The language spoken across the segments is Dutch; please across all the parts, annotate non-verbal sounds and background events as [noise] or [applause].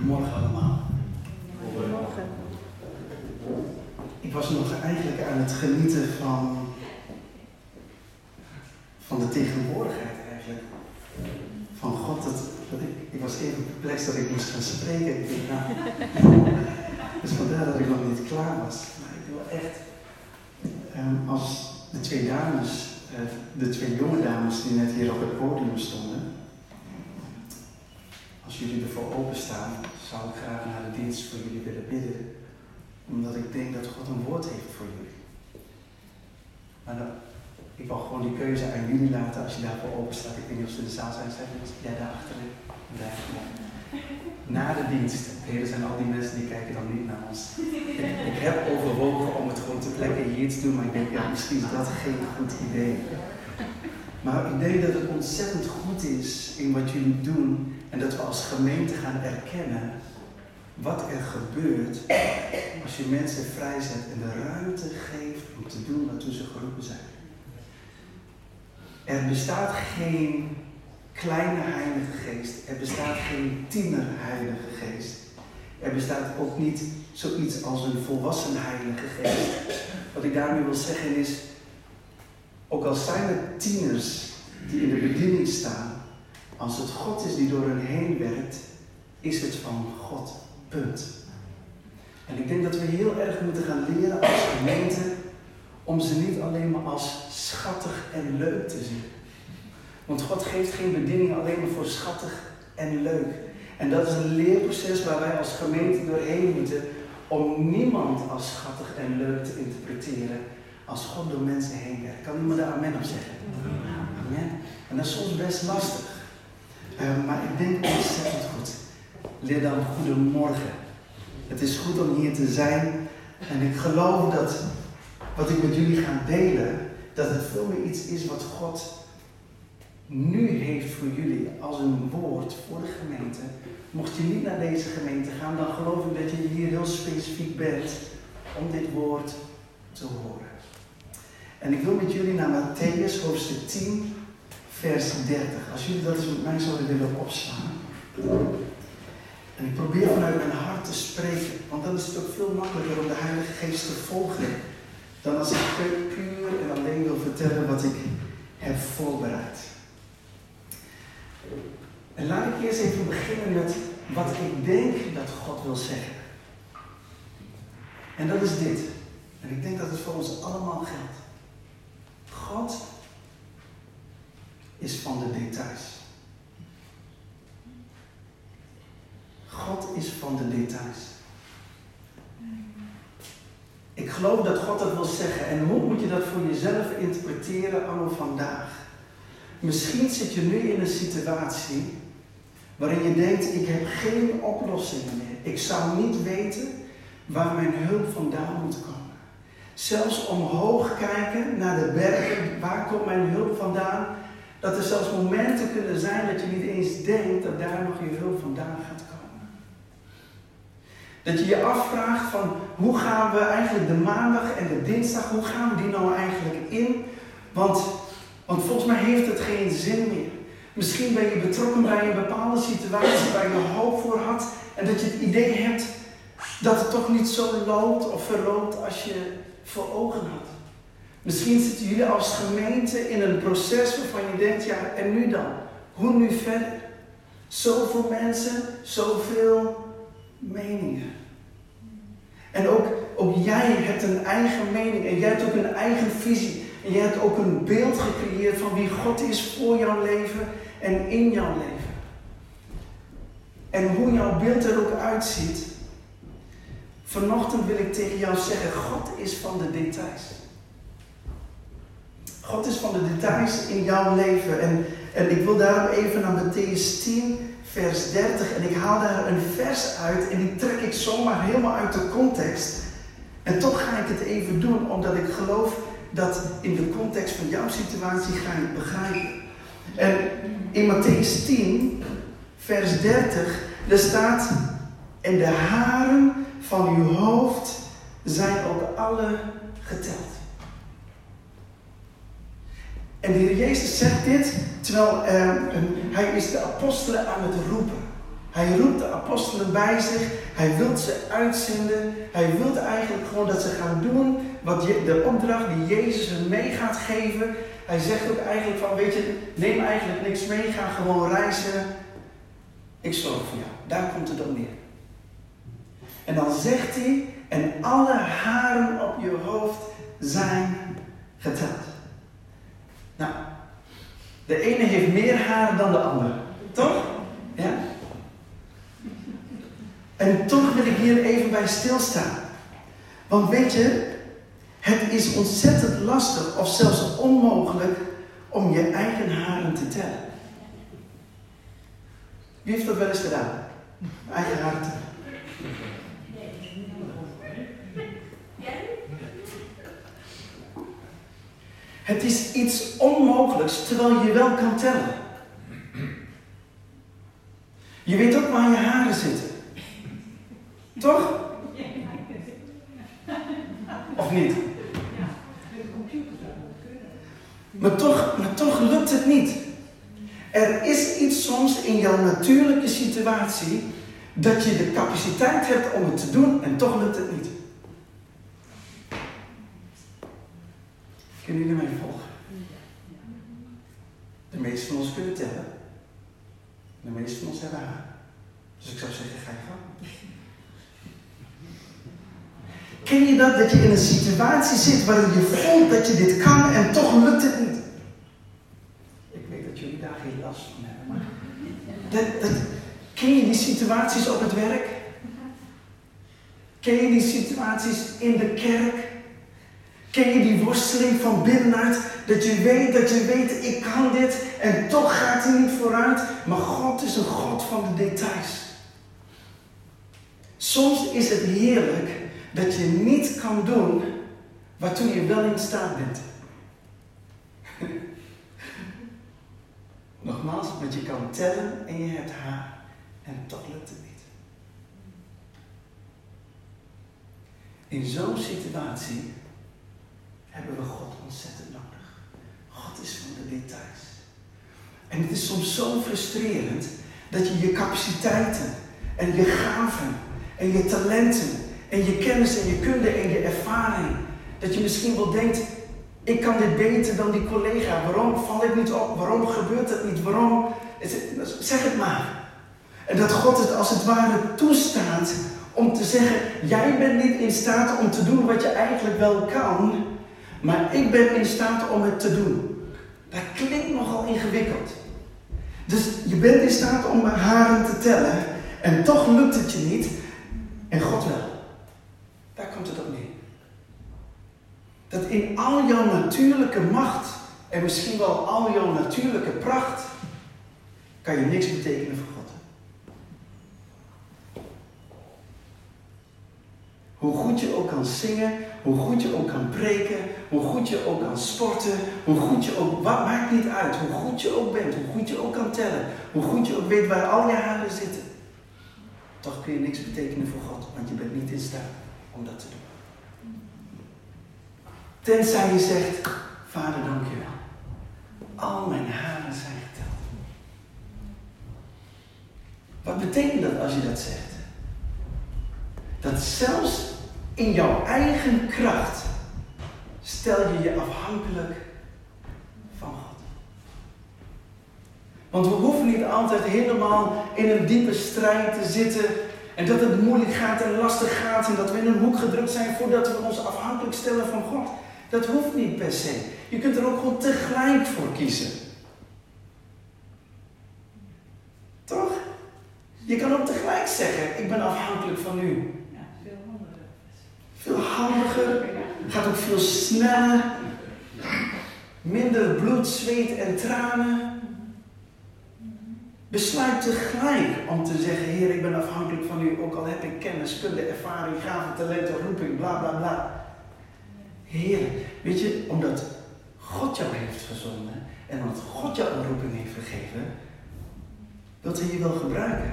Goedemorgen allemaal. Goedemorgen. Ik was nog eigenlijk aan het genieten van, van de tegenwoordigheid eigenlijk. Van God, dat, dat ik, ik was even perplex dat ik moest gaan spreken. Ik denk, nou, [laughs] dus vandaar dat ik nog niet klaar was. Maar ik wil echt, ehm, als de twee dames, eh, de twee jonge dames die net hier op het podium stonden, als jullie ervoor openstaan, zou ik graag naar de dienst voor jullie willen bidden. Omdat ik denk dat God een woord heeft voor jullie. Maar ik wil gewoon die keuze aan jullie laten als je daarvoor open staat. Ik weet niet of ze de zaal zijn. Zijn jij daar achterin? Na de dienst. Heren zijn al die mensen die kijken dan niet naar ons. Ik, ik heb overwogen om het gewoon te plekken hier te doen, maar ik denk, ja, misschien is dat geen goed idee. Maar ik denk dat het ontzettend goed is in wat jullie doen en dat we als gemeente gaan erkennen wat er gebeurt als je mensen vrijzet en de ruimte geeft om te doen waartoe ze geroepen zijn. Er bestaat geen kleine heilige geest. Er bestaat geen tiener heilige geest. Er bestaat ook niet zoiets als een volwassen heilige geest. Wat ik daarmee wil zeggen is, ook al zijn er tieners die in de bediening staan, als het God is die door hen heen werkt, is het van God. Punt. En ik denk dat we heel erg moeten gaan leren als gemeente om ze niet alleen maar als schattig en leuk te zien. Want God geeft geen bediening alleen maar voor schattig en leuk. En dat is een leerproces waar wij als gemeente doorheen moeten om niemand als schattig en leuk te interpreteren als God door mensen heen werkt. Kan iemand daar amen op zeggen? Amen. En dat is soms best lastig. Uh, maar ik denk ontzettend goed. Leer dan goedemorgen. Het is goed om hier te zijn. En ik geloof dat wat ik met jullie ga delen, dat het veel meer iets is wat God nu heeft voor jullie als een woord voor de gemeente. Mocht je niet naar deze gemeente gaan, dan geloof ik dat je hier heel specifiek bent om dit woord te horen. En ik wil met jullie naar Matthäus hoofdstuk 10, vers 30. Als jullie dat eens met mij zouden willen opslaan. En ik probeer vanuit mijn hart te spreken, want dan is het ook veel makkelijker om de Heilige Geest te volgen dan als ik puur en alleen wil vertellen wat ik heb voorbereid. En laat ik eerst even beginnen met wat ik denk dat God wil zeggen. En dat is dit. En ik denk dat het voor ons allemaal geldt. God is van de details. God is van de details. Ik geloof dat God dat wil zeggen. En hoe moet je dat voor jezelf interpreteren anno vandaag? Misschien zit je nu in een situatie waarin je denkt, ik heb geen oplossingen meer. Ik zou niet weten waar mijn hulp vandaan moet komen. Zelfs omhoog kijken naar de bergen, waar komt mijn hulp vandaan? Dat er zelfs momenten kunnen zijn dat je niet eens denkt dat daar nog je hulp vandaan gaat komen. Dat je je afvraagt van hoe gaan we eigenlijk de maandag en de dinsdag, hoe gaan we die nou eigenlijk in? Want, want volgens mij heeft het geen zin meer. Misschien ben je betrokken bij een bepaalde situatie waar je hoop voor had en dat je het idee hebt dat het toch niet zo loopt of verloopt als je voor ogen had. Misschien zitten jullie als gemeente in een proces waarvan je denkt, ja, en nu dan? Hoe nu verder? Zoveel mensen, zoveel meningen. En ook, ook jij hebt een eigen mening en jij hebt ook een eigen visie. En jij hebt ook een beeld gecreëerd van wie God is voor jouw leven en in jouw leven. En hoe jouw beeld er ook uitziet. Vanochtend wil ik tegen jou zeggen, God is van de details. God is van de details in jouw leven. En, en ik wil daarom even naar Matthäus 10, vers 30. En ik haal daar een vers uit en die trek ik zomaar helemaal uit de context. En toch ga ik het even doen, omdat ik geloof dat in de context van jouw situatie ga het begrijpen. En in Matthäus 10, vers 30, er staat: En de haren van uw hoofd zijn ook alle geteld. En de Heer Jezus zegt dit terwijl uh, hij is de apostelen aan het roepen. Hij roept de apostelen bij zich. Hij wil ze uitzenden. Hij wil eigenlijk gewoon dat ze gaan doen wat de opdracht die Jezus hen mee gaat geven. Hij zegt ook eigenlijk van, weet je, neem eigenlijk niks mee, ga gewoon reizen. Ik zorg voor jou. Daar komt het op neer. En dan zegt hij, en alle haren op je hoofd zijn geteld. Nou, de ene heeft meer haren dan de andere. Toch? Ja? En toch wil ik hier even bij stilstaan. Want weet je, het is ontzettend lastig of zelfs onmogelijk om je eigen haren te tellen. Wie heeft dat wel eens gedaan? Eigen haren tellen. Het is iets onmogelijks terwijl je wel kan tellen. Je weet ook waar je haren zitten. Toch? Of niet? Maar toch, maar toch lukt het niet. Er is iets soms in jouw natuurlijke situatie dat je de capaciteit hebt om het te doen en toch lukt het niet. Kunnen jullie mij volgen? De meesten van ons kunnen tellen. De meesten van ons hebben haar. Dus ik zou zeggen, ga je gang. Ken je dat? Dat je in een situatie zit waarin je voelt dat je dit kan en toch lukt het niet. Ik weet dat jullie daar geen last van hebben, maar dat, dat, ken je die situaties op het werk? Ken je die situaties in de kerk? Ken je die worsteling van binnenuit? Dat je weet, dat je weet, ik kan dit en toch gaat hij niet vooruit. Maar God is een God van de details. Soms is het heerlijk dat je niet kan doen waartoe je wel in staat bent. [laughs] Nogmaals, want je kan tellen en je hebt haar en toch lukt het niet. In zo'n situatie hebben we God ontzettend nodig. God is van de details. En het is soms zo frustrerend dat je je capaciteiten en je gaven en je talenten en je kennis en je kunde en je ervaring, dat je misschien wel denkt, ik kan dit beter dan die collega. Waarom val ik niet op? Waarom gebeurt dat niet? Waarom? Zeg het maar. En dat God het als het ware toestaat om te zeggen, jij bent niet in staat om te doen wat je eigenlijk wel kan, maar ik ben in staat om het te doen. Dat klinkt nogal ingewikkeld. Dus je bent in staat om haren te tellen en toch lukt het je niet en God wel. Daar komt het op neer. Dat in al jouw natuurlijke macht en misschien wel al jouw natuurlijke pracht kan je niks betekenen voor God. Hoe goed je ook kan zingen, hoe goed je ook kan preken, hoe goed je ook kan sporten, hoe goed je ook, wat maakt niet uit, hoe goed je ook bent, hoe goed je ook kan tellen, hoe goed je ook weet waar al je haren zitten. Toch kun je niks betekenen voor God, want je bent niet in staat om dat te doen. Tenzij je zegt, Vader dank je wel. Al mijn haren zijn geteld. Wat betekent dat als je dat zegt? Dat zelfs in jouw eigen kracht stel je je afhankelijk van God. Want we hoeven niet altijd helemaal in een diepe strijd te zitten en dat het moeilijk gaat en lastig gaat en dat we in een hoek gedrukt zijn voordat we ons afhankelijk stellen van God. Dat hoeft niet per se. Je kunt er ook gewoon tegelijk voor kiezen. Toch? Je kan ook tegelijk zeggen, ik ben afhankelijk van u. Gaat ook veel sneller. Minder bloed, zweet en tranen. Besluit tegelijk om te zeggen: Heer, ik ben afhankelijk van u, ook al heb ik kennis, kunde, ervaring, gaven, talenten, roeping, bla bla bla. Heer, weet je, omdat God jou heeft gezonden en omdat God jou een roeping heeft gegeven, wilt hij je wel gebruiken.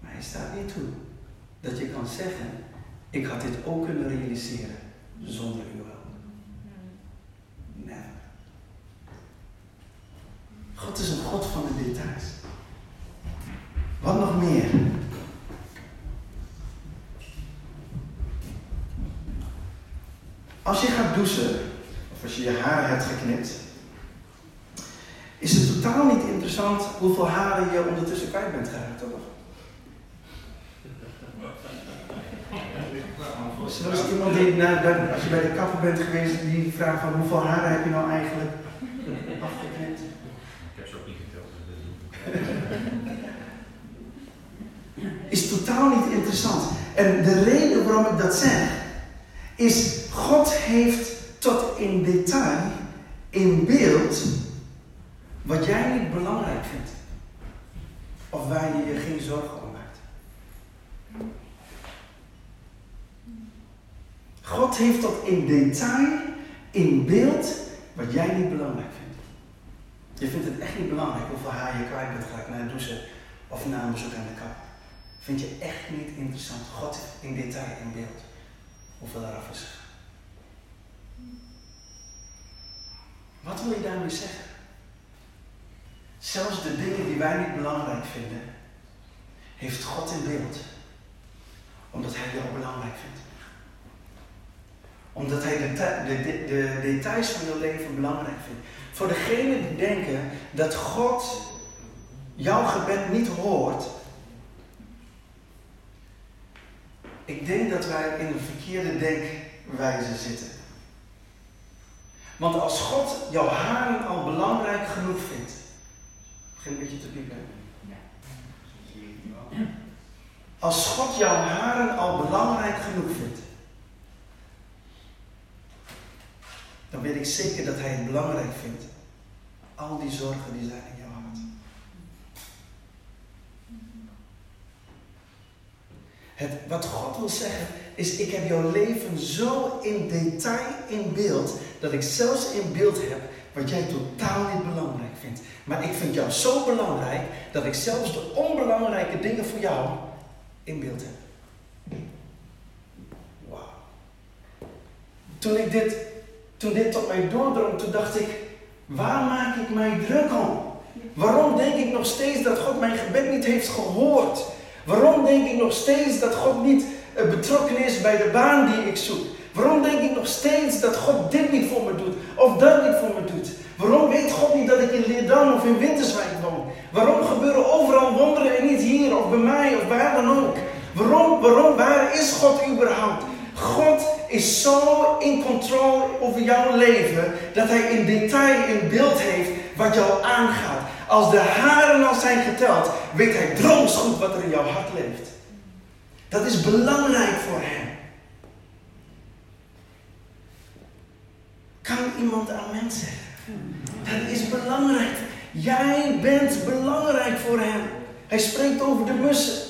Maar hij staat niet toe dat je kan zeggen: ik had dit ook kunnen realiseren zonder uw hulp. Nee. God is een God van de details. Wat nog meer? Als je gaat douchen, of als je je haar hebt geknipt, is het totaal niet interessant hoeveel haren je ondertussen kwijt bent geraakt, toch? Zoals iemand die, nou, als je bij de kapper bent geweest, die vraagt van hoeveel haren heb je nou eigenlijk [laughs] afgeknipt? Ik heb ze ook niet geteld. [laughs] is totaal niet interessant. En de reden waarom ik dat zeg, is God heeft tot in detail, in beeld, wat jij niet belangrijk vindt. Of waar je je geen zorgen om maakt. God heeft tot in detail, in beeld, wat jij niet belangrijk vindt. Je vindt het echt niet belangrijk hoeveel haar je kwijt bent geraakt na het douchen of na een bezoek aan de kap. Vind je echt niet interessant. God in detail, in beeld. Hoeveel eraf is Wat wil je daarmee zeggen? Zelfs de dingen die wij niet belangrijk vinden, heeft God in beeld. Omdat Hij jou belangrijk vindt. Omdat Hij de, de, de, de details van je leven belangrijk vindt. Voor degenen die denken dat God jouw gebed niet hoort, Ik denk dat wij in een verkeerde denkwijze zitten. Want als God jouw haren al belangrijk genoeg vindt. Begin een beetje te piepen. Als God jouw haren al belangrijk genoeg vindt. Dan weet ik zeker dat Hij het belangrijk vindt. Al die zorgen die zijn in jou. Het, wat God wil zeggen is, ik heb jouw leven zo in detail in beeld, dat ik zelfs in beeld heb wat jij totaal niet belangrijk vindt. Maar ik vind jou zo belangrijk, dat ik zelfs de onbelangrijke dingen voor jou in beeld heb. Wauw. Toen ik dit, toen dit tot mij doordrong, toen dacht ik, waar maak ik mij druk om? Waarom denk ik nog steeds dat God mijn gebed niet heeft gehoord? Waarom denk ik nog steeds dat God niet eh, betrokken is bij de baan die ik zoek? Waarom denk ik nog steeds dat God dit niet voor me doet of dat niet voor me doet? Waarom weet God niet dat ik in Leerdam of in Winterswijk woon? Waarom gebeuren overal wonderen en niet hier of bij mij of waar dan ook? Waarom, waarom, waar is God überhaupt? God is zo in controle over jouw leven dat hij in detail in beeld heeft wat jou aangaat. Als de haren al zijn geteld, weet hij droms goed wat er in jouw hart leeft. Dat is belangrijk voor hem. Kan iemand amen zeggen? Dat is belangrijk. Jij bent belangrijk voor hem. Hij spreekt over de mussen.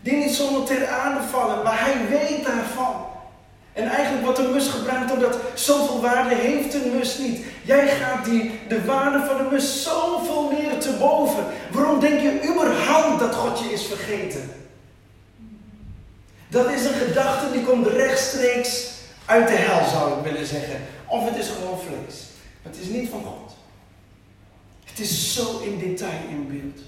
Die niet zomaar ter aarde vallen, maar hij weet daarvan. En eigenlijk wordt een mus gebruikt omdat zoveel waarde heeft een mus niet. Jij gaat die, de waarde van de mus zoveel meer te boven. Waarom denk je überhaupt dat God je is vergeten? Dat is een gedachte die komt rechtstreeks uit de hel, zou ik willen zeggen. Of het is gewoon vlees. Maar het is niet van God. Het is zo in detail in beeld.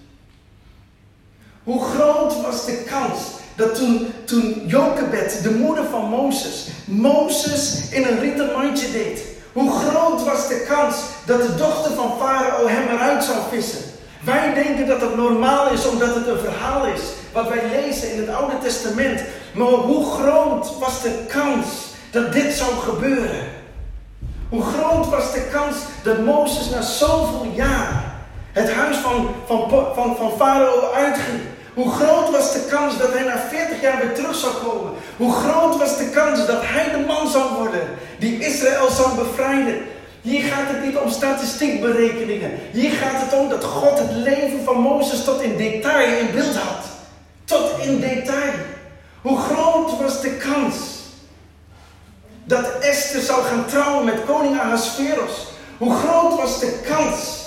Hoe groot was de kans dat toen, toen Jokebed, de moeder van Mozes, Mozes in een rieten mandje deed. Hoe groot was de kans dat de dochter van Farao hem eruit zou vissen? Wij denken dat het normaal is omdat het een verhaal is wat wij lezen in het Oude Testament. Maar hoe groot was de kans dat dit zou gebeuren? Hoe groot was de kans dat Mozes na zoveel jaar het huis van, van, van, van Farao uitging? Hoe groot was de kans dat hij na 40 jaar weer terug zou komen? Hoe groot was de kans dat hij de man zou worden die Israël zou bevrijden? Hier gaat het niet om statistiekberekeningen. Hier gaat het om dat God het leven van Mozes tot in detail in beeld had. Tot in detail. Hoe groot was de kans dat Esther zou gaan trouwen met koning Ahasveros? Hoe groot was de kans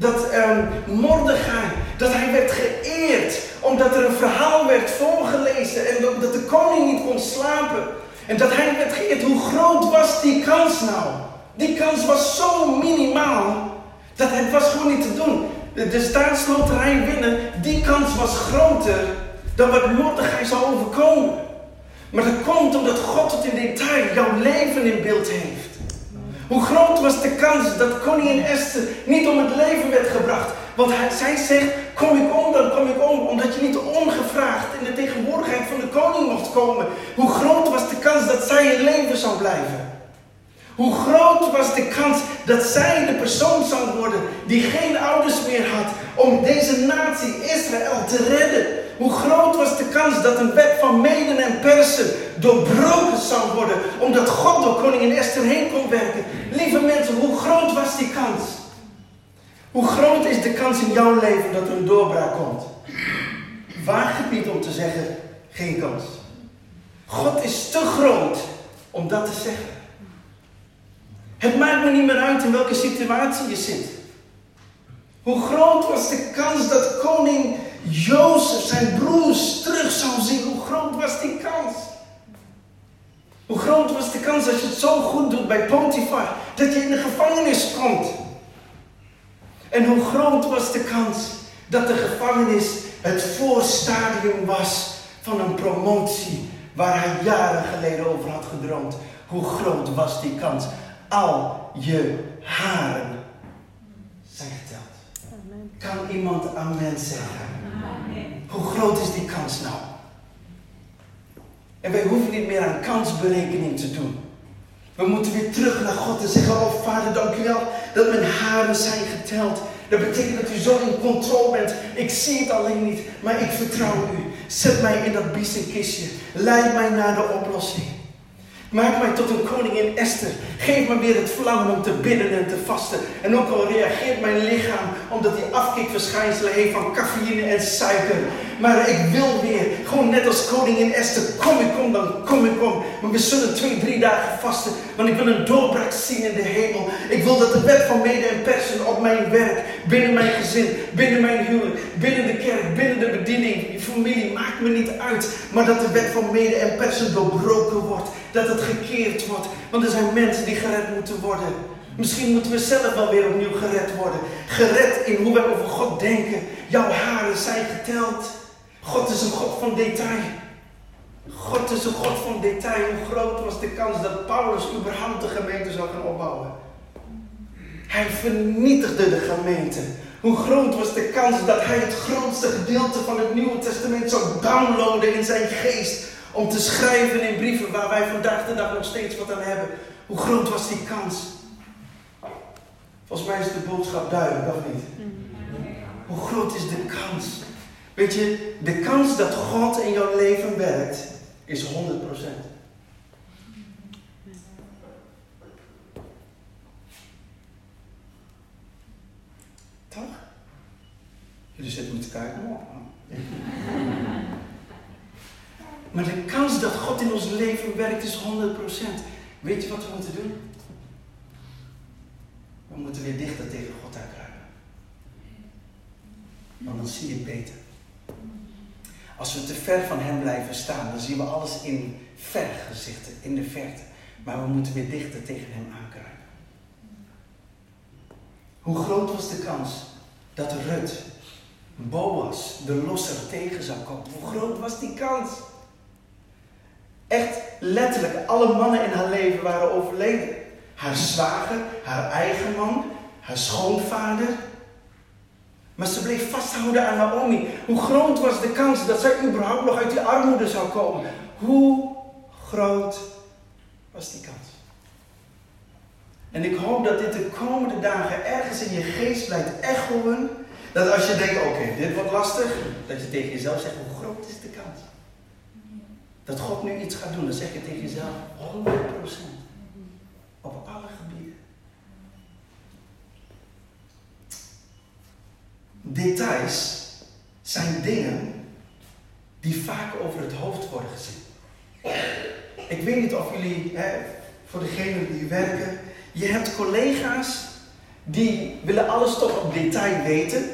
dat um, Mordechai, dat hij werd geëerd omdat er een verhaal werd voorgelezen en dat de koning niet kon slapen. En dat hij werd geëerd. Hoe groot was die kans nou? Die kans was zo minimaal dat het was gewoon niet te doen. De, de staatsloterij winnen, die kans was groter dan wat Mordechai zou overkomen. Maar dat komt omdat God tot in detail jouw leven in beeld heeft. Hoe groot was de kans dat koningin Esther niet om het leven werd gebracht? Want hij, zij zegt, kom ik om, dan kom ik om. Omdat je niet ongevraagd in de tegenwoordigheid van de koning mocht komen. Hoe groot was de kans dat zij in leven zou blijven? Hoe groot was de kans dat zij de persoon zou worden die geen ouders meer had om deze natie Israël te redden? Hoe groot was de kans dat een wet van meden en persen doorbroken zou worden omdat God door koningin Esther heen kon werken? Lieve mensen, hoe groot was die kans? Hoe groot is de kans in jouw leven dat er een doorbraak komt? Waag het niet om te zeggen, geen kans. God is te groot om dat te zeggen. Het maakt me niet meer uit in welke situatie je zit. Hoe groot was de kans dat koning Jozef zijn broers terug zou zien? Hoe groot was die kans? Hoe groot was de kans als je het zo goed doet bij Potifar, dat je in de gevangenis komt? En hoe groot was de kans dat de gevangenis het voorstadium was van een promotie waar hij jaren geleden over had gedroomd? Hoe groot was die kans? Al je haren zijn geteld. Kan iemand amen zeggen? Hoe groot is die kans nou? En wij hoeven niet meer aan kansberekening te doen. We moeten weer terug naar God en zeggen: Oh Vader, dank u wel dat mijn haren zijn geteld. Dat betekent dat u zo in controle bent. Ik zie het alleen niet, maar ik vertrouw u. Zet mij in dat biesenkistje. Leid mij naar de oplossing. Maak mij tot een koningin Esther. Geef me weer het verlangen om te bidden en te vasten. En ook al reageert mijn lichaam omdat hij afkikverschijnselen heeft van cafeïne en suiker. Maar ik wil weer, gewoon net als koningin Esther, kom ik kom, dan kom ik kom. Maar we zullen twee, drie dagen vasten, want ik wil een doorbraak zien in de hemel. Ik wil dat de wet van mede en persen op mijn werk, binnen mijn gezin, binnen mijn huwelijk, binnen de kerk, binnen de bediening, familie, maakt me niet uit. Maar dat de wet van mede en persen doorbroken wordt. Dat het gekeerd wordt. Want er zijn mensen die gered moeten worden. Misschien moeten we zelf wel weer opnieuw gered worden. Gered in hoe wij over God denken. Jouw haren zijn geteld. God is een God van detail. God is een God van detail. Hoe groot was de kans dat Paulus überhaupt de gemeente zou gaan opbouwen? Hij vernietigde de gemeente. Hoe groot was de kans dat hij het grootste gedeelte van het Nieuwe Testament zou downloaden in zijn geest? Om te schrijven in brieven waar wij vandaag de dag nog steeds wat aan hebben. Hoe groot was die kans? Volgens mij is de boodschap duidelijk, of niet? Hoe groot is de kans? Weet je, de kans dat God in jouw leven werkt is 100%. Toch? Jullie zitten met te kijken. Maar de kans dat God in ons leven werkt is 100%. Weet je wat we moeten doen? We moeten weer dichter tegen God uitkruipen. Want dan zie je het beter. Als we te ver van Hem blijven staan, dan zien we alles in vergezichten, in de verte. Maar we moeten weer dichter tegen Hem aankruipen. Hoe groot was de kans dat Rut, Boas, de losser tegen zou komen? Hoe groot was die kans? Echt letterlijk, alle mannen in haar leven waren overleden. Haar zwager, haar eigen man, haar schoonvader. Maar ze bleef vasthouden aan Naomi. Hoe groot was de kans dat zij überhaupt nog uit die armoede zou komen? Hoe groot was die kans? En ik hoop dat dit de komende dagen ergens in je geest blijft echoen. Dat als je denkt, oké, dit wordt lastig, dat je tegen jezelf zegt, hoe groot is de kans? Dat God nu iets gaat doen, dan zeg je tegen jezelf 100%. Op alle gebieden. Details zijn dingen die vaak over het hoofd worden gezien. Ik weet niet of jullie, hè, voor degenen die werken, je hebt collega's die willen alles toch op detail weten.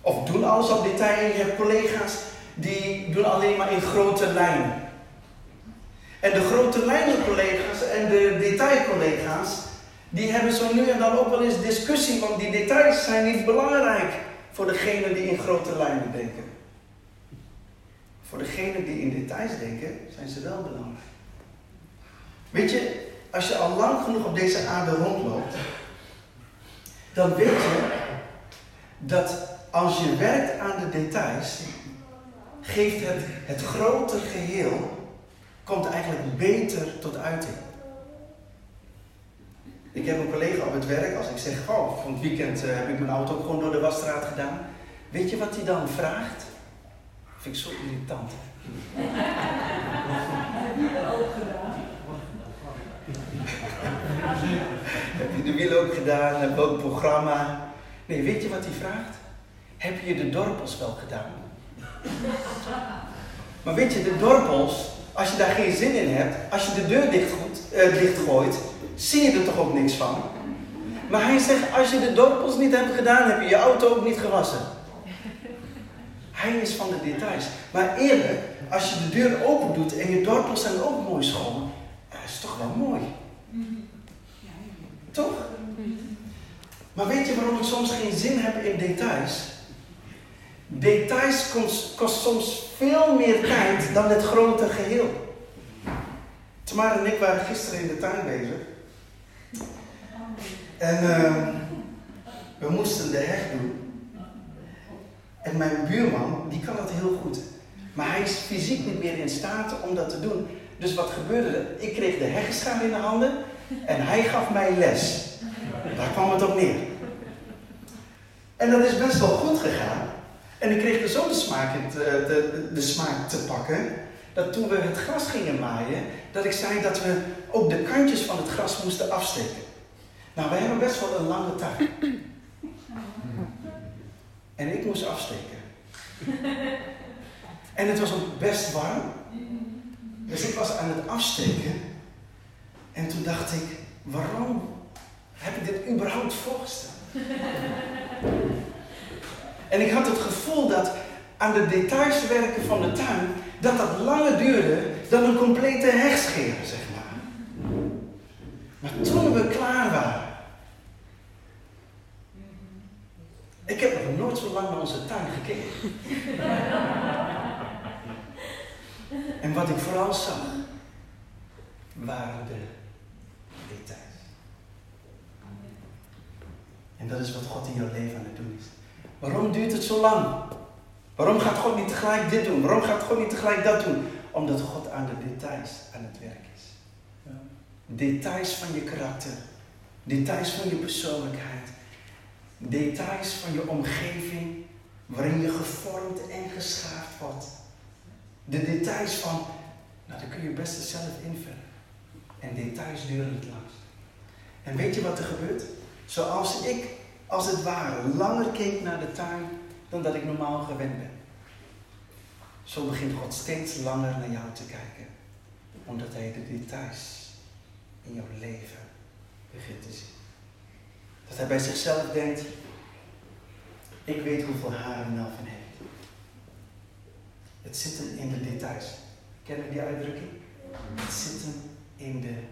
Of doen alles op detail. En je hebt collega's die doen alleen maar in grote lijnen. En de grote lijnencollega's en de detailcollega's, die hebben zo nu en dan ook wel eens discussie, want die details zijn niet belangrijk voor degene die in grote lijnen denken. Voor degenen die in details denken, zijn ze wel belangrijk. Weet je, als je al lang genoeg op deze aarde rondloopt, dan weet je dat als je werkt aan de details, geeft het, het grote geheel, komt eigenlijk beter tot uiting. Ik heb een collega op het werk, als ik zeg, oh, van het weekend uh, heb ik mijn auto ook gewoon door de wasstraat gedaan. Weet je wat hij dan vraagt? Vind ik zo irritant. Heb je dat ook gedaan? heb je de wiel ook gedaan? Heb je ook programma? Nee, weet je wat hij vraagt? Heb je de dorpels wel gedaan? Maar weet je, de dorpels, als je daar geen zin in hebt, als je de deur dicht, uh, dichtgooit, zie je er toch ook niks van? Maar hij zegt, als je de dorpels niet hebt gedaan, heb je je auto ook niet gewassen. Hij is van de details. Maar eerlijk, als je de deur open doet en je dorpels zijn ook mooi schoon, dat is toch wel mooi. Toch? Maar weet je waarom ik soms geen zin heb in details? Details kost, soms veel meer tijd dan het grote geheel. Tamara en ik waren gisteren in de tuin bezig. En uh, we moesten de heg doen. En mijn buurman, die kan dat heel goed. Maar hij is fysiek niet meer in staat om dat te doen. Dus wat gebeurde er? Ik kreeg de heggenschaar in de handen en hij gaf mij les. Daar kwam het op neer. En dat is best wel goed gegaan. En ik kreeg er zo de de, de smaak te pakken, dat toen we het gras gingen maaien, dat ik zei dat we ook de kantjes van het gras moesten afsteken. Nou, wij hebben best wel een lange tuin. En ik moest afsteken. En het was ook best warm. Dus ik was aan het afsteken. En toen dacht ik, waarom heb ik dit überhaupt voorgesteld? En ik had het gevoel dat aan de details werken van de tuin, dat dat langer duurde dan een complete hegscheer, zeg maar. Maar toen we klaar waren, ik heb nog nooit zo lang naar onze tuin gekeken. [laughs] en wat ik vooral zag, waren de details. En dat is wat God in jouw leven aan het doen is. Waarom duurt het zo lang? Waarom gaat God niet tegelijk dit doen? Waarom gaat God niet tegelijk dat doen? Omdat God aan de details aan het werk is. Details van je karakter. Details van je persoonlijkheid. Details van je omgeving waarin je gevormd en geschaafd wordt. De details van, nou daar kun je best zelf invullen. En details duren het langst. En weet je wat er gebeurt? Zoals ik als het ware langer keek naar de tuin dan dat ik normaal gewend ben. Zo begint God steeds langer naar jou te kijken, omdat Hij de details in jouw leven begint te zien. Dat Hij bij zichzelf denkt, ik weet hoeveel haren Melvin heeft. Het zit in de details. Kennen die uitdrukking? Het zit hem in de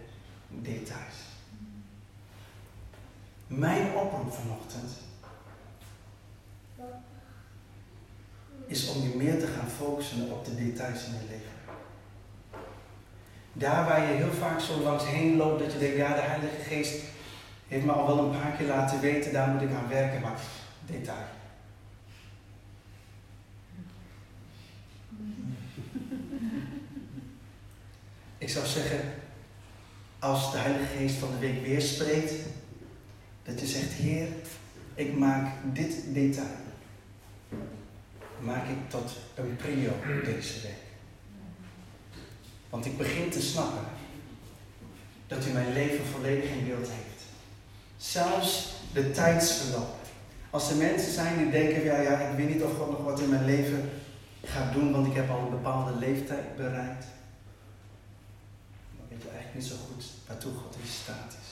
details. Mijn oproep vanochtend is om je meer te gaan focussen op de details in je leven. Daar waar je heel vaak zo langs heen loopt dat je denkt, ja, de Heilige Geest heeft me al wel een paar keer laten weten, daar moet ik aan werken, maar detail. [laughs] Ik zou zeggen, als de Heilige Geest van de week weer spreekt, dat je zegt, Heer, ik maak dit detail. Maak ik tot een prio deze week. Want ik begin te snappen dat u mijn leven volledig in beeld heeft. Zelfs de tijdsverloop. Als er mensen zijn die denken, ja, ja, ik weet niet of God nog wat in mijn leven gaat doen, want ik heb al een bepaalde leeftijd bereikt. Dan weet je eigenlijk niet zo goed waartoe God in staat is.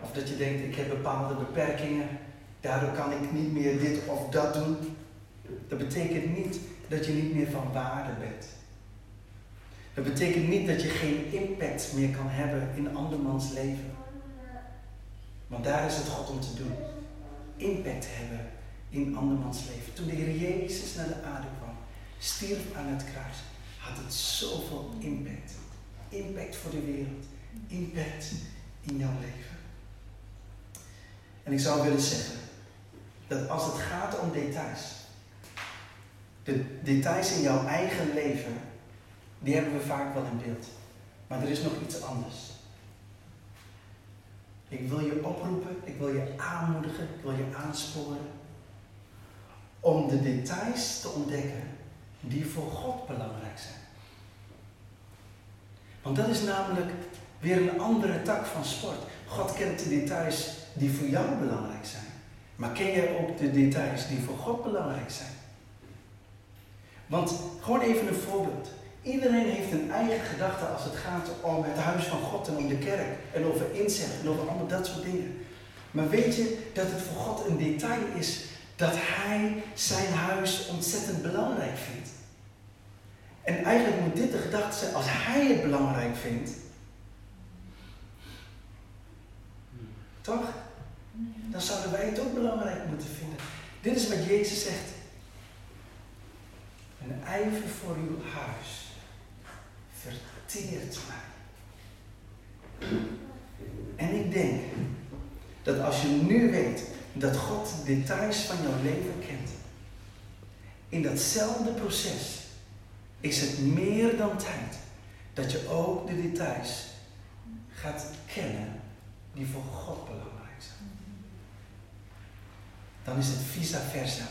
Of dat je denkt, ik heb bepaalde beperkingen, daardoor kan ik niet meer dit of dat doen. Dat betekent niet dat je niet meer van waarde bent. Dat betekent niet dat je geen impact meer kan hebben in andermans leven. Want daar is het God om te doen. Impact hebben in andermans leven. Toen de Heer Jezus naar de aarde kwam, stierf aan het kruis, had het zoveel impact. Impact voor de wereld, impact in jouw leven. En ik zou willen zeggen dat als het gaat om details, de details in jouw eigen leven, die hebben we vaak wel in beeld. Maar er is nog iets anders. Ik wil je oproepen, ik wil je aanmoedigen, ik wil je aansporen om de details te ontdekken die voor God belangrijk zijn. Want dat is namelijk weer een andere tak van sport. God kent de details die voor jou belangrijk zijn. Maar ken jij ook de details die voor God belangrijk zijn? Want gewoon even een voorbeeld. Iedereen heeft een eigen gedachte als het gaat om het huis van God en om de kerk. En over inzet en over allemaal dat soort dingen. Maar weet je dat het voor God een detail is dat Hij zijn huis ontzettend belangrijk vindt? En eigenlijk moet dit de gedachte zijn, als Hij het belangrijk vindt, toch? Dan zouden wij het ook belangrijk moeten vinden. Dit is wat Jezus zegt. Een ijver voor uw huis verteert mij. En ik denk dat als je nu weet dat God details van jouw leven kent, in datzelfde proces is het meer dan tijd dat je ook de details gaat kennen die voor God belangrijk zijn. Dan is het vice versa.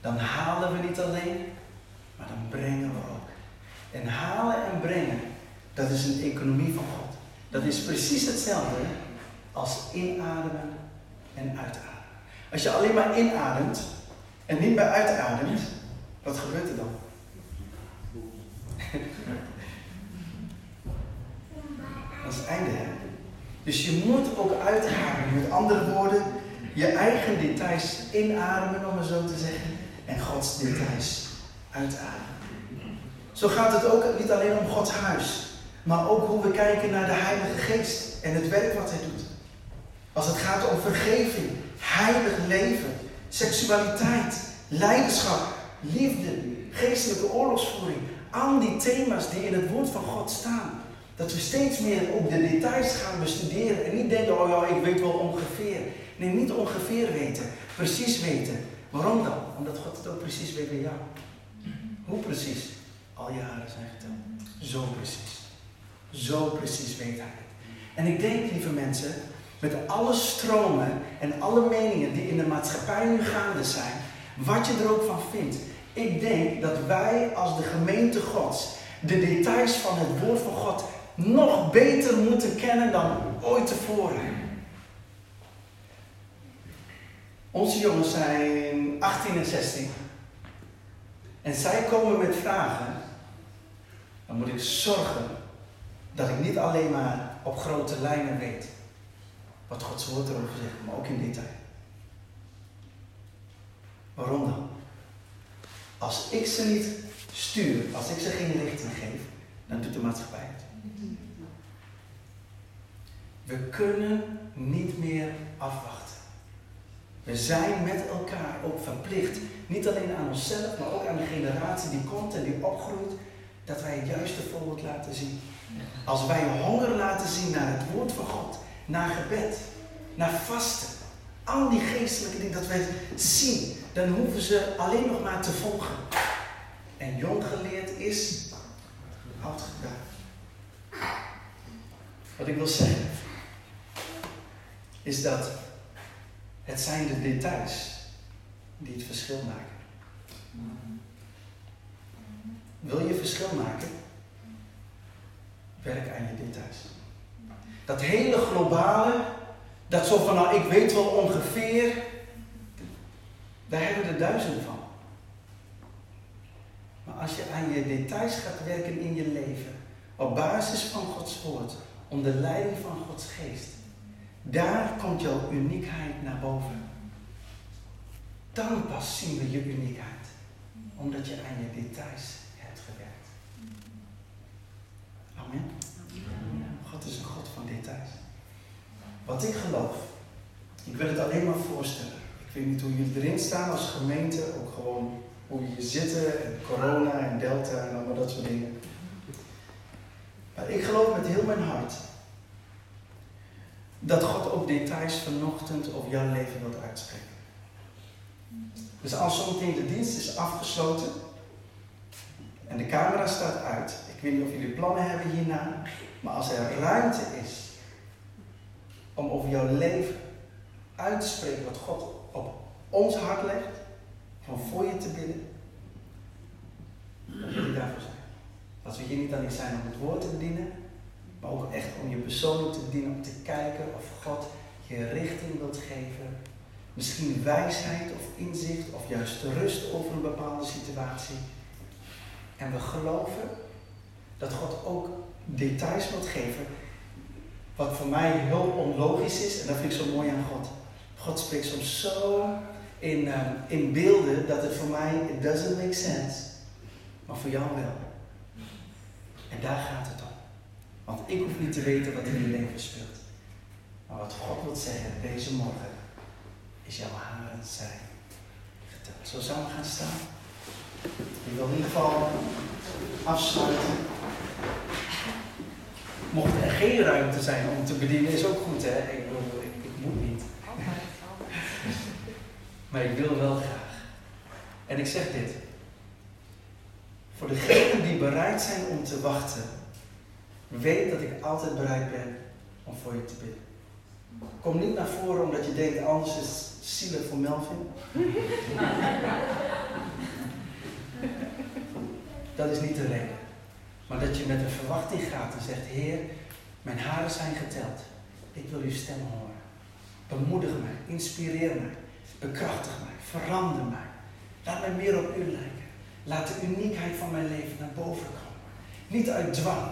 Dan halen we niet alleen, maar dan brengen we ook. En halen en brengen, dat is een economie van God. Dat is precies hetzelfde als inademen en uitademen. Als je alleen maar inademt en niet meer uitademt, wat gebeurt er dan? [laughs] Dat is het einde, hè? Dus je moet ook uitademen. Met andere woorden, je eigen details inademen, om het zo te zeggen, en Gods details uitademen. Zo gaat het ook niet alleen om Gods huis, maar ook hoe we kijken naar de Heilige Geest en het werk wat Hij doet. Als het gaat om vergeving, heilig leven, seksualiteit, leiderschap, liefde, geestelijke oorlogsvoering, al die thema's die in het woord van God staan. Dat we steeds meer ook de details gaan bestuderen en niet denken, oh ja, ik weet wel ongeveer. Nee, niet ongeveer weten, precies weten. Waarom dan? Omdat God het ook precies weet bij jou. Hoe precies? Al je haren zijn geteld. Zo precies. Zo precies weet hij het. En ik denk, lieve mensen, met alle stromen en alle meningen die in de maatschappij nu gaande zijn, wat je er ook van vindt, ik denk dat wij als de gemeente Gods de details van het woord van God nog beter moeten kennen dan ooit tevoren. Onze jongens zijn 18 en 16. En zij komen met vragen. Dan moet ik zorgen dat ik niet alleen maar op grote lijnen weet wat Gods woord erover zegt, maar ook in detail. Waarom dan? Als ik ze niet stuur, als ik ze geen richting geef, dan doet de maatschappij. We kunnen niet meer afwachten. We zijn met elkaar ook verplicht, niet alleen aan onszelf, maar ook aan de generatie die komt en die opgroeit, dat wij het juiste voorbeeld laten zien. Als wij honger laten zien naar het woord van God, naar gebed, naar vasten, al die geestelijke dingen, dat wij zien, dan hoeven ze alleen nog maar te volgen. En jong geleerd is oud gedaan. Wat ik wil zeggen, is dat het zijn de details die het verschil maken. Wil je verschil maken? Werk aan je details. Dat hele globale, dat zo van nou ik weet wel ongeveer, daar hebben we er duizenden van. Maar als je aan je details gaat werken in je leven, op basis van Gods woord, onder leiding van Gods geest, daar komt jouw uniekheid naar boven. Dan pas zien we je uniekheid, omdat je aan je details hebt gewerkt. Amen. God is een God van details. Wat ik geloof, ik wil het alleen maar voorstellen. Ik weet niet hoe jullie erin staan als gemeente, ook gewoon hoe je zitten, en corona en delta en allemaal dat soort dingen. Maar ik geloof met heel mijn hart dat God ook details vanochtend op jouw leven wilt uitspreken. Dus als zometeen de dienst is afgesloten en de camera staat uit, ik weet niet of jullie plannen hebben hierna, maar als er ruimte is om over jouw leven uit te spreken wat God op ons hart legt, van voor je te bidden, dan wil ik daarvoor zijn. Als we hier niet alleen zijn om het woord te bedienen, maar ook echt om je persoonlijk te bedienen, om te kijken of God je richting wilt geven. Misschien wijsheid of inzicht of juist rust over een bepaalde situatie. En we geloven dat God ook details wilt geven. Wat voor mij heel onlogisch is, en dat vind ik zo mooi aan God. God spreekt soms zo in, uh, in beelden dat het voor mij, it doesn't make sense. Maar voor jou wel. En daar gaat het om. Want ik hoef niet te weten wat er in je leven speelt. Maar wat God wil zeggen deze morgen, is jouw haren zijn geteld. Zo samen gaan staan. Ik wil in ieder geval afsluiten. Mocht er geen ruimte zijn om te bedienen, is ook goed hè. Ik, bedoel, ik, ik moet niet. Maar ik wil wel graag. En ik zeg dit. Voor degenen die bereid zijn om te wachten, weet dat ik altijd bereid ben om voor je te bidden. Kom niet naar voren omdat je denkt anders is zielig voor Melvin. Dat is niet de reden. Maar dat je met een verwachting gaat en zegt, Heer, mijn haren zijn geteld. Ik wil uw stem horen. Bemoedig mij, inspireer mij, bekrachtig mij, verander mij. Laat mij meer op u lijken. Laat de uniekheid van mijn leven naar boven komen. Niet uit dwang,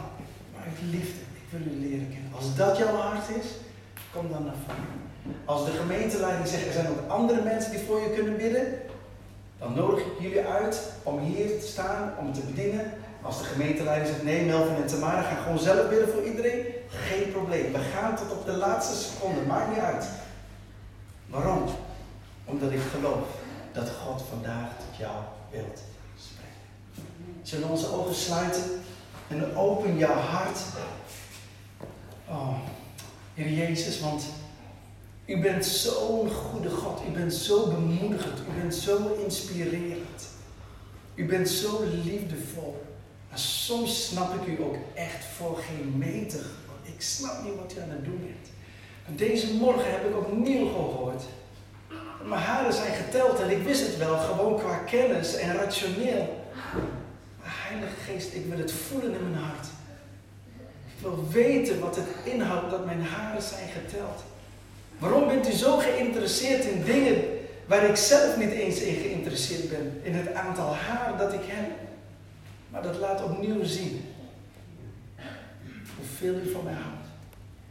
maar uit liefde. Ik wil u leren kennen. Als dat jouw hart is, kom dan naar voren. Als de gemeenteleiding zegt, er zijn ook andere mensen die voor je kunnen bidden, dan nodig ik jullie uit om hier te staan, om te bedienen. Als de gemeenteleiding zegt, nee, Melvin en Tamara gaan gewoon zelf bidden voor iedereen, geen probleem. We gaan tot op de laatste seconde, maakt niet uit. Waarom? Omdat ik geloof dat God vandaag tot jou wilt. Zullen onze ogen sluiten en open jouw hart. Oh, Heer Jezus, want u bent zo'n goede God. U bent zo bemoedigend. U bent zo inspirerend. U bent zo liefdevol. Maar soms snap ik u ook echt voor geen meter. Ik snap niet wat u aan het doen bent. En deze morgen heb ik opnieuw gehoord. Mijn haren zijn geteld en ik wist het wel, gewoon qua kennis en rationeel. Heilige Geest, ik wil het voelen in mijn hart. Ik wil weten wat het inhoudt dat mijn haren zijn geteld. Waarom bent u zo geïnteresseerd in dingen waar ik zelf niet eens in geïnteresseerd ben? In het aantal haar dat ik heb. Maar dat laat opnieuw zien hoeveel u van mij houdt.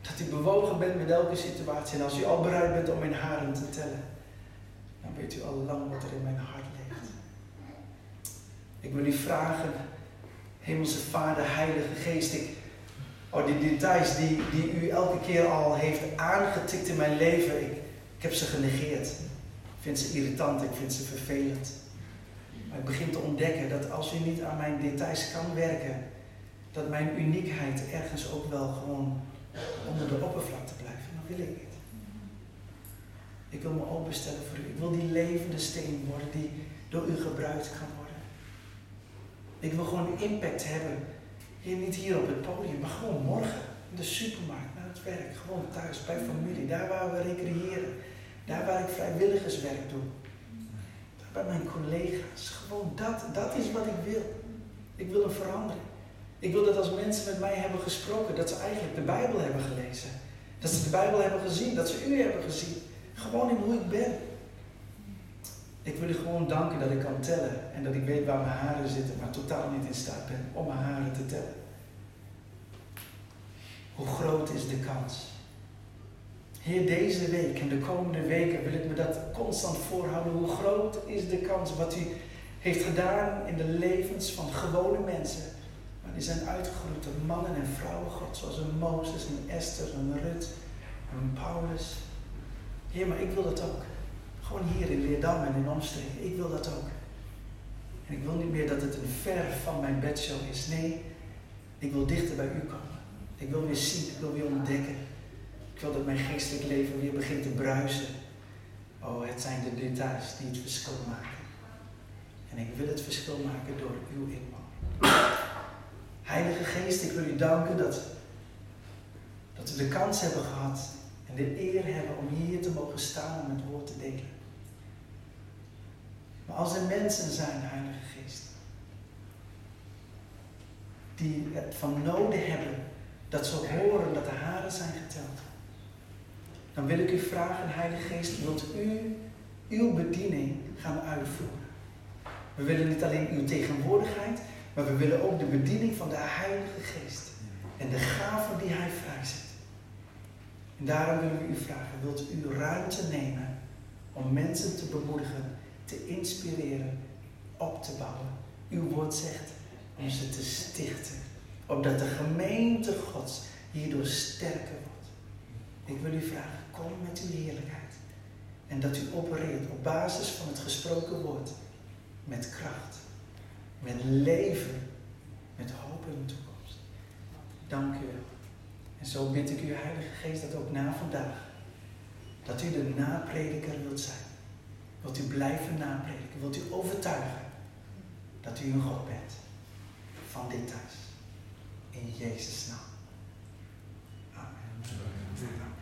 Dat u bewogen bent met elke situatie. En als u al bereid bent om mijn haren te tellen, dan weet u al lang wat er in mijn hart ligt. Ik wil u vragen, Hemelse Vader, Heilige Geest, ik, oh, die details die, die u elke keer al heeft aangetikt in mijn leven, ik, ik heb ze genegeerd. Ik vind ze irritant, ik vind ze vervelend. Maar ik begin te ontdekken dat als u niet aan mijn details kan werken, dat mijn uniekheid ergens ook wel gewoon onder de oppervlakte blijft. En dat wil ik niet. Ik wil me openstellen voor u. Ik wil die levende steen worden die door u gebruikt kan worden. Ik wil gewoon impact hebben. Niet hier op het podium, maar gewoon morgen. In de supermarkt, naar het werk, gewoon thuis, bij familie. Daar waar we recreëren. Daar waar ik vrijwilligerswerk doe. Daar bij mijn collega's. Gewoon dat, dat is wat ik wil. Ik wil een verandering. Ik wil dat als mensen met mij hebben gesproken, dat ze eigenlijk de Bijbel hebben gelezen. Dat ze de Bijbel hebben gezien, dat ze u hebben gezien. Gewoon in hoe ik ben. Ik wil u gewoon danken dat ik kan tellen en dat ik weet waar mijn haren zitten, maar totaal niet in staat ben om mijn haren te tellen. Hoe groot is de kans? Heer, deze week en de komende weken wil ik me dat constant voorhouden. Hoe groot is de kans wat u heeft gedaan in de levens van gewone mensen? Maar die zijn uitgegroeid door mannen en vrouwen God, zoals een Mozes, een Esther, een Rut, een Paulus. Heer, maar ik wil dat ook. Gewoon hier in Leerdam en in omstreken. Ik wil dat ook. En ik wil niet meer dat het een ver van mijn bedshow is. Nee, ik wil dichter bij u komen. Ik wil weer zien, ik wil weer ontdekken. Ik wil dat mijn geestelijk leven weer begint te bruisen. Oh, het zijn de details die het verschil maken. En ik wil het verschil maken door uw inwoning. Heilige Geest, ik wil u danken dat, dat we de kans hebben gehad en de eer hebben om hier te mogen staan om het woord te delen. Als er mensen zijn, Heilige Geest, die het van noden hebben dat ze horen dat de haren zijn geteld, dan wil ik u vragen, Heilige Geest, wilt u uw bediening gaan uitvoeren? We willen niet alleen uw tegenwoordigheid, maar we willen ook de bediening van de Heilige Geest en de gaven die Hij vrijzet. En daarom willen we u vragen, wilt u ruimte nemen om mensen te bemoedigen, te inspireren, op te bouwen? Uw woord zegt om ze te stichten, opdat de gemeente Gods hierdoor sterker wordt. Ik wil u vragen, kom met uw heerlijkheid. En dat u opereert op basis van het gesproken woord met kracht, met leven, met hoop in de toekomst. Dank u wel. En zo bid ik u, Heilige Geest, dat ook na vandaag, dat u de naprediker wilt zijn. Wilt u blijven naprediken? Wilt u overtuigen dat u een God bent van dit thuis? In Jezus' naam. Amen.